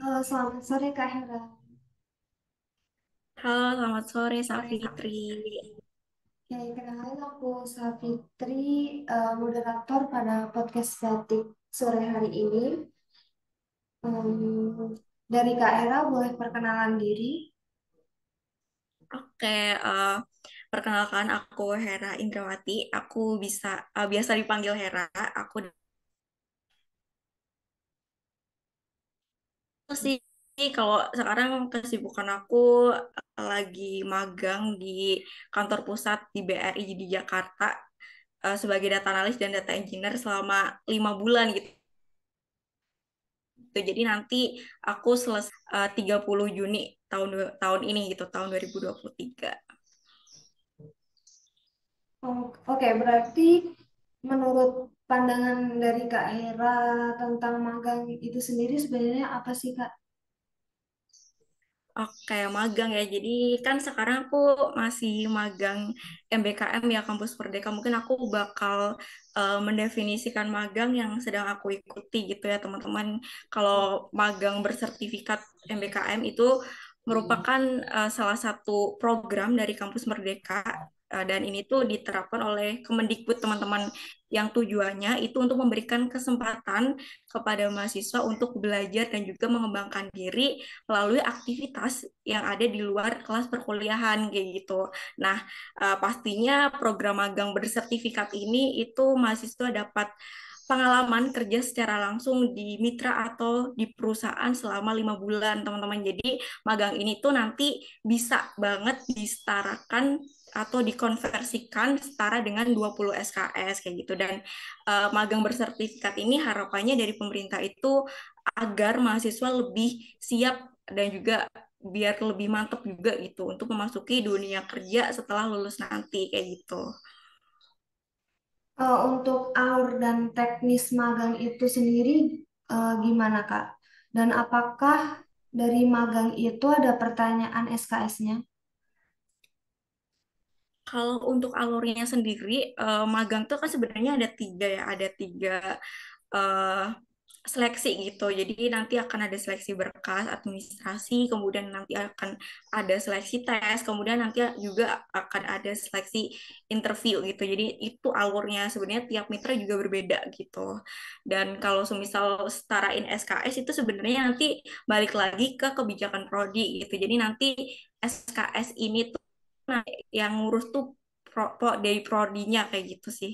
Halo, selamat sore Kak Hera. Halo, selamat sore, Safitri. Ya, kenalin aku Safitri, eh, moderator pada podcast Batik sore hari ini. Em, dari Kak Hera boleh perkenalan diri. Oke, eh, perkenalkan aku Hera Indrawati. Aku bisa eh, biasa dipanggil Hera. Aku sih kalau sekarang kesibukan aku eh, lagi magang di kantor pusat di BRI di Jakarta eh, sebagai data analis dan data engineer selama lima bulan gitu. Jadi nanti aku selesai eh, 30 Juni tahun tahun ini gitu, tahun 2023. Oh, Oke, berarti menurut pandangan dari Kak Hera tentang magang itu sendiri sebenarnya apa sih Kak? Oke, magang ya. Jadi kan sekarang aku masih magang MBKM ya Kampus Merdeka. Mungkin aku bakal eh, mendefinisikan magang yang sedang aku ikuti gitu ya teman-teman. Kalau magang bersertifikat MBKM itu merupakan eh, salah satu program dari Kampus Merdeka. Eh, dan ini tuh diterapkan oleh Kemendikbud teman-teman yang tujuannya itu untuk memberikan kesempatan kepada mahasiswa untuk belajar dan juga mengembangkan diri melalui aktivitas yang ada di luar kelas perkuliahan kayak gitu. Nah, uh, pastinya program magang bersertifikat ini itu mahasiswa dapat pengalaman kerja secara langsung di mitra atau di perusahaan selama lima bulan, teman-teman. Jadi magang ini tuh nanti bisa banget disetarakan atau dikonversikan setara dengan 20 SKS kayak gitu dan uh, magang bersertifikat ini harapannya dari pemerintah itu agar mahasiswa lebih siap dan juga biar lebih mantap juga gitu untuk memasuki dunia kerja setelah lulus nanti kayak gitu. Eh, untuk alur dan teknis magang itu sendiri eh, gimana Kak? Dan apakah dari magang itu ada pertanyaan SKS-nya? Kalau untuk alurnya sendiri, eh, magang tuh kan sebenarnya ada tiga ya, ada tiga eh, seleksi gitu. Jadi nanti akan ada seleksi berkas administrasi, kemudian nanti akan ada seleksi tes, kemudian nanti juga akan ada seleksi interview gitu. Jadi itu alurnya sebenarnya tiap mitra juga berbeda gitu. Dan kalau semisal setarain SKS itu sebenarnya nanti balik lagi ke kebijakan prodi gitu. Jadi nanti SKS ini tuh yang ngurus tuh pro, pro, dari prodinya kayak gitu sih.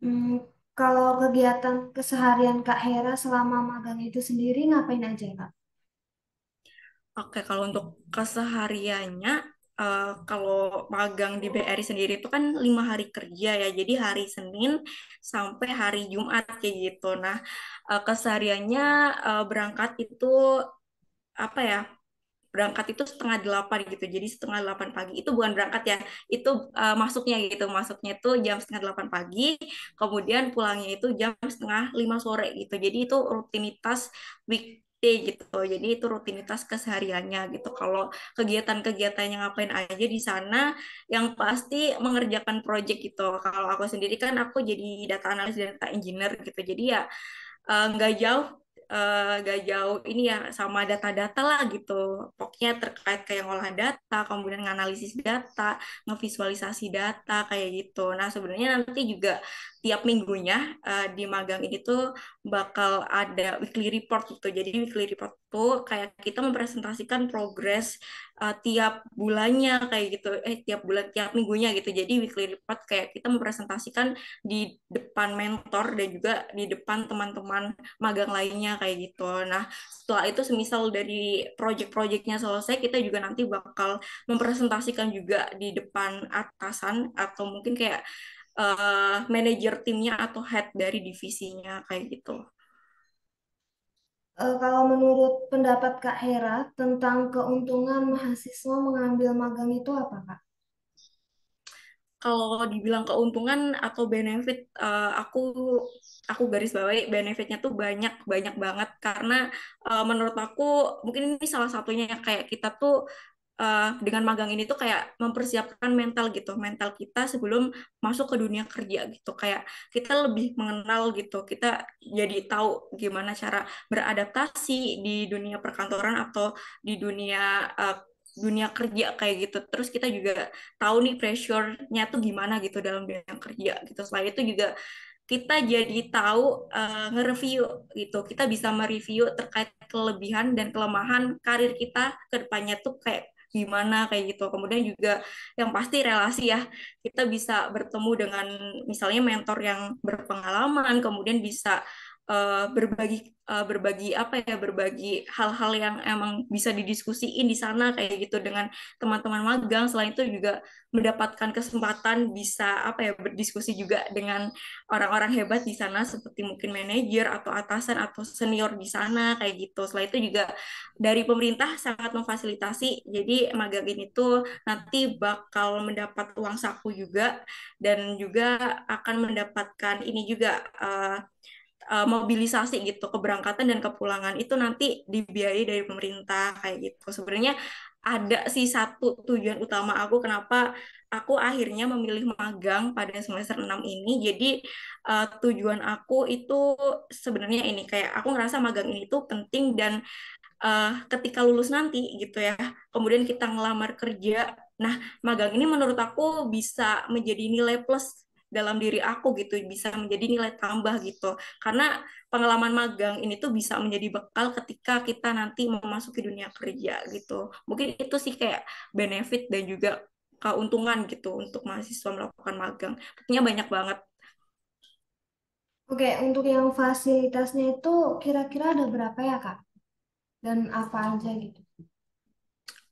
Hmm, kalau kegiatan keseharian Kak Hera selama magang itu sendiri ngapain aja Kak? Oke, kalau untuk kesehariannya, eh, kalau magang di BRI sendiri itu kan lima hari kerja ya, jadi hari Senin sampai hari Jumat kayak gitu. Nah, eh, kesehariannya eh, berangkat itu apa ya? Berangkat itu setengah delapan gitu, jadi setengah delapan pagi itu bukan berangkat ya, itu eh, masuknya gitu, masuknya itu jam setengah delapan pagi, kemudian pulangnya itu jam setengah lima sore gitu. Jadi itu rutinitas weekday gitu. Jadi itu rutinitas kesehariannya gitu. Kalau kegiatan-kegiatannya ngapain aja di sana, yang pasti mengerjakan project gitu. Kalau aku sendiri kan aku jadi data analis data engineer gitu. Jadi ya eh, nggak jauh eh, nggak jauh ini ya sama data-data lah gitu. Pokoknya terkait kayak ngolahan data, kemudian nganalisis data, ngevisualisasi data kayak gitu. Nah, sebenarnya nanti juga tiap minggunya eh, di magang ini tuh bakal ada weekly report gitu. Jadi weekly report tuh kayak kita mempresentasikan progres eh, tiap bulannya kayak gitu. Eh tiap bulan tiap minggunya gitu. Jadi weekly report kayak kita mempresentasikan di depan mentor dan juga di depan teman-teman magang lainnya kayak gitu. Nah, setelah itu semisal dari project-projectnya selesai, kita juga nanti bakal mempresentasikan juga di depan atasan atau mungkin kayak eh, manajer timnya atau head dari divisinya kayak gitu. Eh, kalau menurut pendapat Kak Hera tentang keuntungan mahasiswa mengambil magang itu apa Kak? Kalau dibilang keuntungan atau benefit, eh, aku aku garis bawahi benefitnya tuh banyak banyak banget karena eh, menurut aku mungkin ini salah satunya ya, kayak kita tuh uh, dengan magang ini tuh kayak mempersiapkan mental gitu, mental kita sebelum masuk ke dunia kerja gitu. Kayak kita lebih mengenal gitu, kita jadi tahu gimana cara beradaptasi di dunia perkantoran atau di dunia uh, dunia kerja kayak gitu. Terus kita juga tahu nih pressure-nya tuh gimana gitu dalam dunia kerja gitu. Selain itu juga kita jadi tahu uh, nge-review gitu. Kita bisa mereview terkait kelebihan dan kelemahan karir kita ke depannya tuh kayak gimana kayak gitu. Kemudian juga yang pasti relasi ya. Kita bisa bertemu dengan misalnya mentor yang berpengalaman, kemudian bisa uh, berbagi uh, berbagi apa ya berbagi hal-hal yang emang bisa didiskusiin di sana kayak gitu dengan teman-teman magang. Selain itu juga mendapatkan kesempatan bisa apa ya berdiskusi juga dengan orang-orang hebat di sana seperti mungkin manajer atau atasan atau senior di sana kayak gitu. Selain itu juga dari pemerintah sangat memfasilitasi. Jadi magang ini tuh nanti bakal mendapat uang saku juga dan juga akan mendapatkan ini juga uh, uh, mobilisasi gitu keberangkatan dan kepulangan itu nanti dibiayai dari pemerintah kayak gitu. Sebenarnya ada sih satu tujuan utama aku kenapa aku akhirnya memilih magang pada semester 6 ini. Jadi uh, tujuan aku itu sebenarnya ini kayak aku ngerasa magang ini tuh penting dan uh, ketika lulus nanti gitu ya. Kemudian kita ngelamar kerja. Nah, magang ini menurut aku bisa menjadi nilai plus dalam diri aku gitu bisa menjadi nilai tambah gitu karena pengalaman magang ini tuh bisa menjadi bekal ketika kita nanti memasuki dunia kerja gitu mungkin itu sih kayak benefit dan juga keuntungan gitu untuk mahasiswa melakukan magang tentunya banyak banget Oke, untuk yang fasilitasnya itu kira-kira ada berapa ya, Kak? Dan apa aja gitu?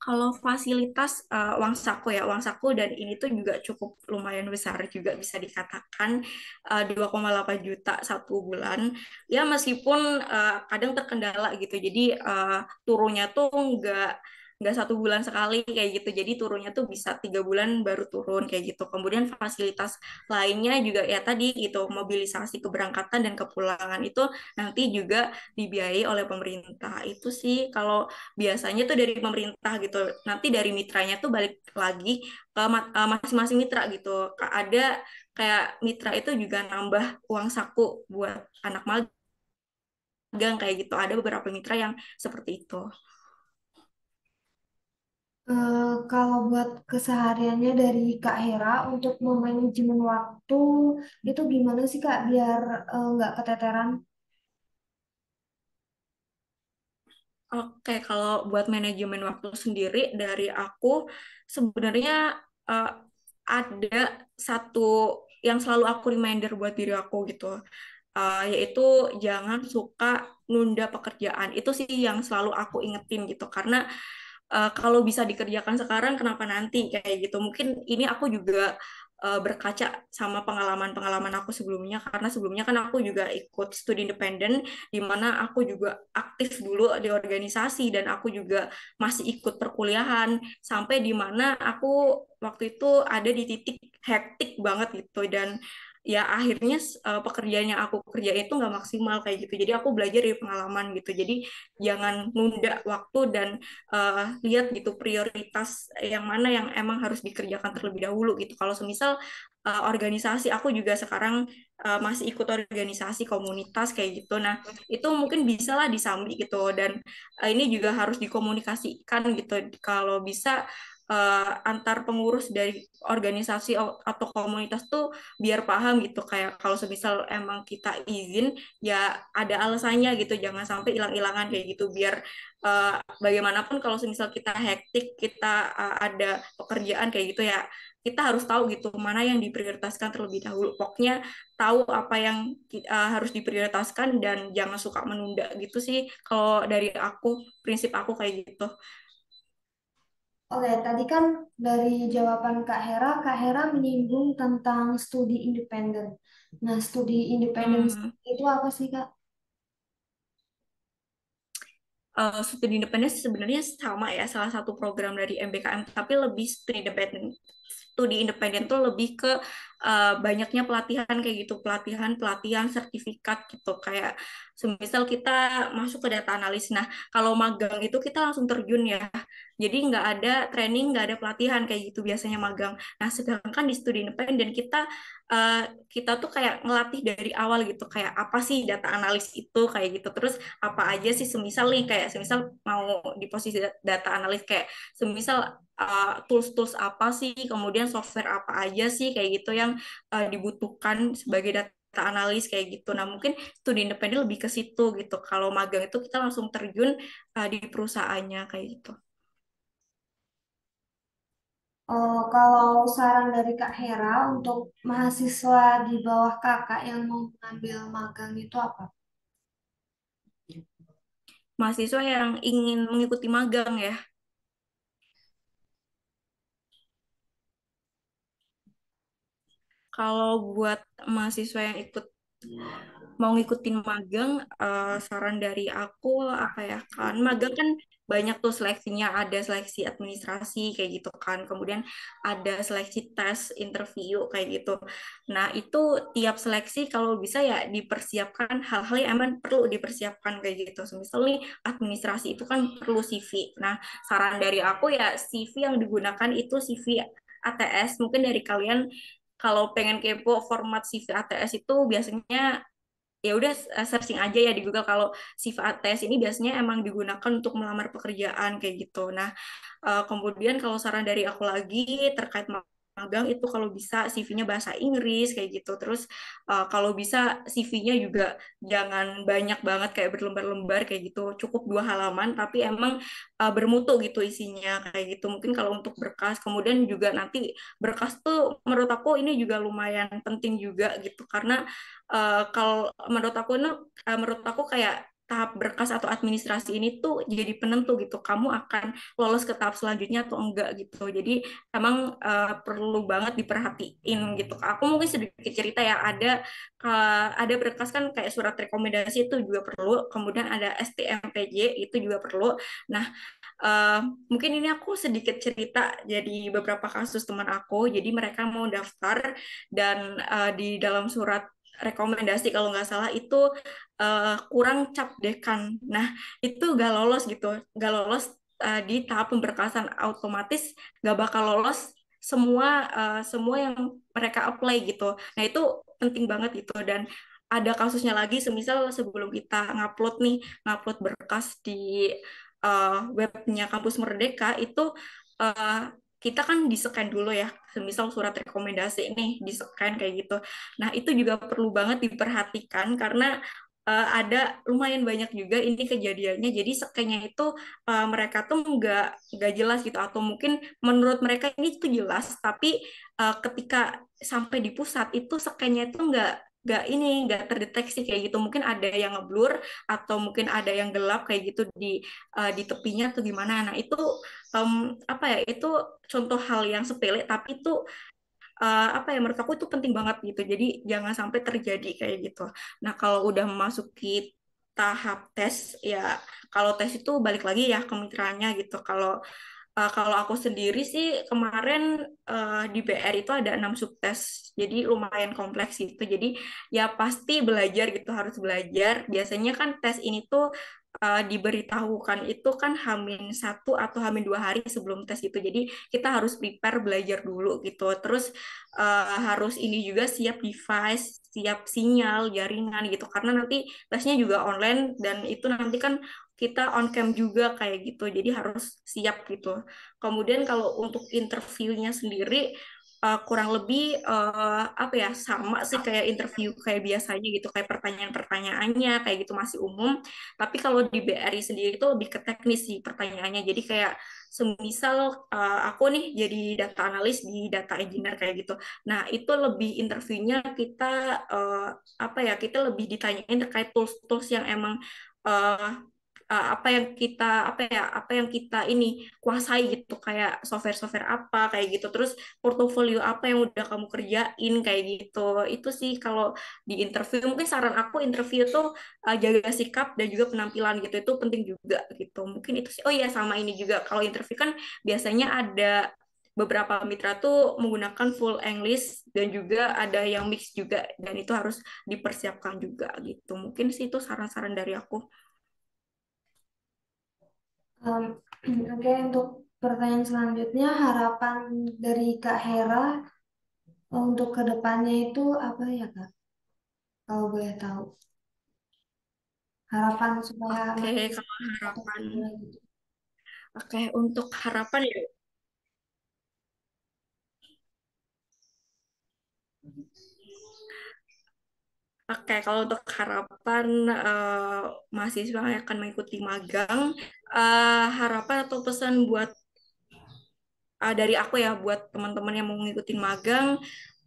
Kalau fasilitas uh, uang saku ya, uang saku dan ini tuh juga cukup lumayan besar juga bisa dikatakan uh, 2,8 juta satu bulan. Ya meskipun uh, kadang terkendala gitu, jadi uh, turunnya tuh nggak nggak satu bulan sekali kayak gitu. Jadi turunnya tuh bisa tiga bulan baru turun kayak gitu. Kemudian fasilitas lainnya juga ya tadi gitu mobilisasi keberangkatan dan kepulangan itu nanti juga dibiayai oleh pemerintah. Itu sih kalau biasanya tuh dari pemerintah gitu. Nanti dari mitranya tuh balik lagi ke eh, masing-masing mitra gitu. Ada kayak mitra itu juga nambah uang saku buat anak magang kayak gitu. Ada beberapa mitra yang seperti itu kalau buat kesehariannya dari Kak Hera untuk memanajemen waktu itu gimana sih Kak biar uh, nggak keteteran? Oke, kalau buat manajemen waktu sendiri dari aku sebenarnya uh, ada satu yang selalu aku reminder buat diri aku gitu, uh, yaitu jangan suka nunda pekerjaan. Itu sih yang selalu aku ingetin gitu, karena uh, kalau bisa dikerjakan sekarang kenapa nanti? Kayak gitu. Mungkin ini aku juga uh, berkaca sama pengalaman-pengalaman aku sebelumnya karena sebelumnya kan aku juga ikut studi independen di mana aku juga aktif dulu di organisasi dan aku juga masih ikut perkuliahan sampai di mana aku waktu itu ada di titik hektik banget gitu. Dan ya akhirnya uh, pekerjaan yang aku kerjain itu nggak maksimal kayak gitu. Jadi aku belajar dari pengalaman gitu. Jadi jangan nunda waktu dan uh, lihat gitu prioritas yang mana yang emang harus dikerjakan terlebih dahulu gitu. Kalau semisal uh, organisasi aku juga sekarang uh, masih ikut organisasi komunitas kayak gitu. Nah itu mungkin bisa lah disambi gitu. Dan uh, ini juga harus dikomunikasikan gitu. Kalau bisa uh, antar pengurus dari organisasi atau komunitas tuh biar paham gitu. Kayak kalau semisal emang kita izin ya ada alasannya gitu. Jangan sampai hilang-hilangan kayak gitu. Biar uh, bagaimanapun kalau semisal kita hektik kita uh, ada pekerjaan kayak gitu ya kita harus tahu gitu mana yang diprioritaskan terlebih dahulu. Pokoknya tahu apa yang uh, harus diprioritaskan dan jangan suka menunda gitu sih kalau dari aku prinsip aku kayak gitu Oke, tadi kan dari jawaban Kak Hera, Kak Hera menyinggung tentang studi independen. Nah, studi independen hmm. itu apa sih, Kak? Uh, studi independen sebenarnya sama ya, salah satu program dari MBKM, tapi lebih studi independen. Studi independen tuh lebih ke uh, banyaknya pelatihan kayak gitu pelatihan pelatihan sertifikat gitu. Kayak semisal kita masuk ke data analis. Nah kalau magang itu kita langsung terjun ya. Jadi nggak ada training nggak ada pelatihan kayak gitu biasanya magang. Nah sedangkan di studi independen kita uh, kita tuh kayak ngelatih dari awal gitu. Kayak apa sih data analis itu kayak gitu. Terus apa aja sih semisal nih kayak semisal mau di posisi data analis kayak semisal uh, tools-tools apa sih kemudian software apa aja sih kayak gitu yang uh, dibutuhkan sebagai data analis kayak gitu. Nah, mungkin studi independen lebih ke situ gitu. Kalau magang itu kita langsung terjun uh, di perusahaannya kayak gitu. Oh, kalau saran dari Kak Hera untuk mahasiswa di bawah kakak yang mau mengambil magang itu apa? Mahasiswa yang ingin mengikuti magang ya. Kalau buat mahasiswa yang ikut mau ngikutin magang, uh, saran dari aku apa ya kan magang kan banyak tuh seleksinya. Ada seleksi administrasi kayak gitu kan. Kemudian ada seleksi tes interview kayak gitu. Nah itu tiap seleksi kalau bisa ya dipersiapkan hal-hal yang emang perlu dipersiapkan kayak gitu. Misal nih administrasi itu kan perlu CV nah saran dari aku ya CV yang digunakan itu CV ATS mungkin dari kalian kalau pengen kepo format CV ATS itu biasanya ya udah eh, searching aja ya di Google kalau CV ATS ini biasanya emang digunakan untuk melamar pekerjaan kayak gitu. Nah, uh, kemudian kalau saran dari aku lagi terkait magang itu kalau bisa CV-nya bahasa Inggris kayak gitu. Terus uh, kalau bisa CV-nya juga jangan banyak banget kayak berlembar-lembar kayak gitu. Cukup dua halaman tapi emang uh, bermutu gitu isinya kayak gitu. Mungkin kalau untuk berkas kemudian juga nanti berkas tuh menurut aku ini juga lumayan penting juga gitu karena uh, kalau menurut aku ini uh, menurut aku kayak tahap berkas atau administrasi ini tuh jadi penentu gitu kamu akan lolos ke tahap selanjutnya atau enggak gitu. Jadi emang uh, perlu banget diperhatiin gitu. Aku mungkin sedikit cerita ya ada uh, ada berkas kan kayak surat rekomendasi itu juga perlu kemudian ada STMPJ itu juga perlu. Nah uh, mungkin ini aku sedikit cerita jadi beberapa kasus teman aku. Jadi mereka mau daftar dan uh, di dalam surat rekomendasi kalau nggak salah itu uh, kurang cap dekan. Nah itu gak lolos gitu, gak lolos uh, di tahap pemberkasan otomatis gak bakal lolos semua uh, semua yang mereka apply gitu. Nah itu penting banget gitu dan ada kasusnya lagi semisal sebelum kita ngupload nih ngupload berkas di uh, webnya kampus Merdeka itu uh, kita kan di-scan dulu ya, semisal surat rekomendasi ini di-scan kayak gitu. Nah, itu juga perlu banget diperhatikan karena uh, ada lumayan banyak juga ini kejadiannya. Jadi scan itu uh, mereka tuh nggak nggak jelas gitu atau mungkin menurut mereka ini tuh jelas, tapi uh, ketika sampai di pusat itu scan itu nggak nggak ini nggak terdeteksi kayak gitu. Mungkin ada yang ngeblur atau mungkin ada yang gelap kayak gitu di uh, di tepinya atau gimana. Nah itu um, apa ya itu contoh hal yang sepele tapi itu uh, apa ya menurut aku itu penting banget gitu. Jadi jangan sampai terjadi kayak gitu. Nah kalau udah memasuki tahap tes ya kalau tes itu balik lagi ya ke mitranya gitu. Kalau Uh, kalau aku sendiri sih kemarin uh, di BR itu ada enam subtes, jadi lumayan kompleks itu. Jadi ya pasti belajar gitu harus belajar. Biasanya kan tes ini tuh uh, diberitahukan itu kan hamin satu atau hamin dua hari sebelum tes itu. Jadi kita harus prepare belajar dulu gitu. Terus uh, harus ini juga siap device, siap sinyal, jaringan gitu. Karena nanti tesnya juga online dan itu nanti kan kita on cam juga kayak gitu jadi harus siap gitu. Kemudian kalau untuk interviewnya sendiri uh, kurang lebih uh, apa ya sama sih kayak interview kayak biasanya gitu kayak pertanyaan-pertanyaannya kayak gitu masih umum. Tapi kalau di BRI sendiri itu lebih ke teknis sih pertanyaannya. Jadi kayak semisal uh, aku nih jadi data analis di data engineer kayak gitu. Nah itu lebih interviewnya kita uh, apa ya kita lebih ditanyain terkait tools-tools yang emang uh, uh, apa yang kita apa ya apa yang kita ini kuasai gitu kayak software-software apa kayak gitu. Terus portofolio apa yang udah kamu kerjain kayak gitu. Itu sih kalau di interview. Mungkin saran aku interview tuh uh, jaga sikap dan juga penampilan gitu. Itu penting juga gitu. Mungkin itu sih. Oh iya sama ini juga. Kalau interview kan biasanya ada beberapa mitra tuh menggunakan full English dan juga ada yang mix juga. Dan itu harus dipersiapkan juga gitu. Mungkin sih itu saran-saran dari aku. Um, Oke, untuk pertanyaan selanjutnya, harapan dari Kak Hera untuk ke depannya itu apa ya Kak? Kalau boleh tahu. Harapan supaya Oke, makin kalau harapan. gitu. Oke, untuk harapan ya Oke, kalau untuk harapan uh, mahasiswa yang akan mengikuti magang, uh, harapan atau pesan buat uh, dari aku ya buat teman-teman yang mau mengikuti magang,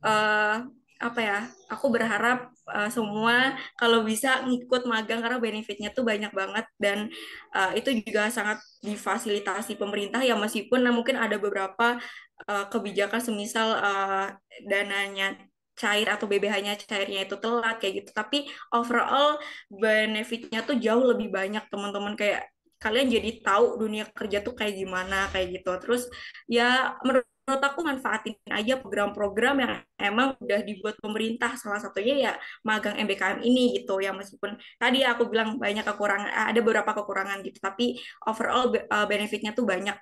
uh, apa ya? Aku berharap uh, semua kalau bisa ngikut magang karena benefitnya tuh banyak banget dan uh, itu juga sangat difasilitasi pemerintah ya meskipun mungkin ada beberapa uh, kebijakan semisal uh, dananya cair atau BBH-nya cairnya itu telat kayak gitu. Tapi overall benefitnya tuh jauh lebih banyak teman-teman. Kayak kalian jadi tahu dunia kerja tuh kayak gimana kayak gitu. Terus ya menurut aku manfaatin aja program-program yang emang udah dibuat pemerintah. Salah satunya ya magang MBKM ini gitu. Ya meskipun tadi aku bilang banyak kekurangan ada beberapa kekurangan gitu. Tapi overall eh, benefitnya tuh banyak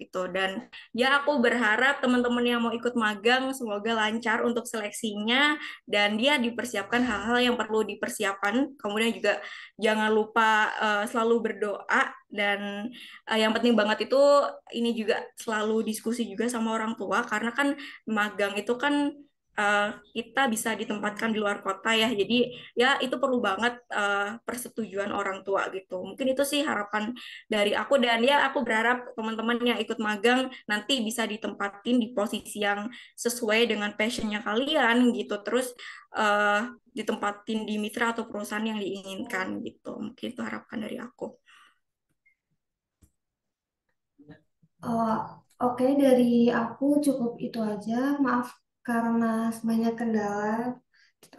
gitu. Dan ya aku berharap teman-teman yang mau ikut magang semoga lancar untuk seleksinya dan dia dipersiapkan hal-hal yang perlu dipersiapkan. Kemudian juga jangan lupa uh, selalu berdoa dan uh, yang penting banget itu ini juga selalu diskusi juga sama orang tua karena kan magang itu kan uh, kita bisa ditempatkan di luar kota ya. Jadi ya itu perlu banget uh, persetujuan orang tua gitu. Mungkin itu sih harapan dari aku dan ya aku berharap teman-teman yang ikut magang nanti bisa ditempatin di posisi yang sesuai dengan passionnya kalian gitu. Terus uh, ditempatin di mitra atau perusahaan yang diinginkan gitu. Mungkin itu harapan dari aku. Oh, Oke, okay. dari aku cukup itu aja. Maaf karena banyak kendala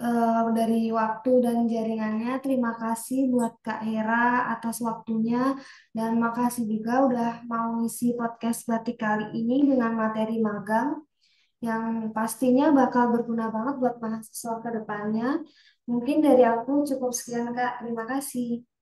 uh, dari waktu dan jaringannya. Terima kasih buat Kak Hera atas waktunya dan makasih juga udah mau ngisi podcast batik kali ini dengan materi magang yang pastinya bakal berguna banget buat mahasiswa ke depannya. Mungkin dari aku cukup sekian Kak. Terima kasih.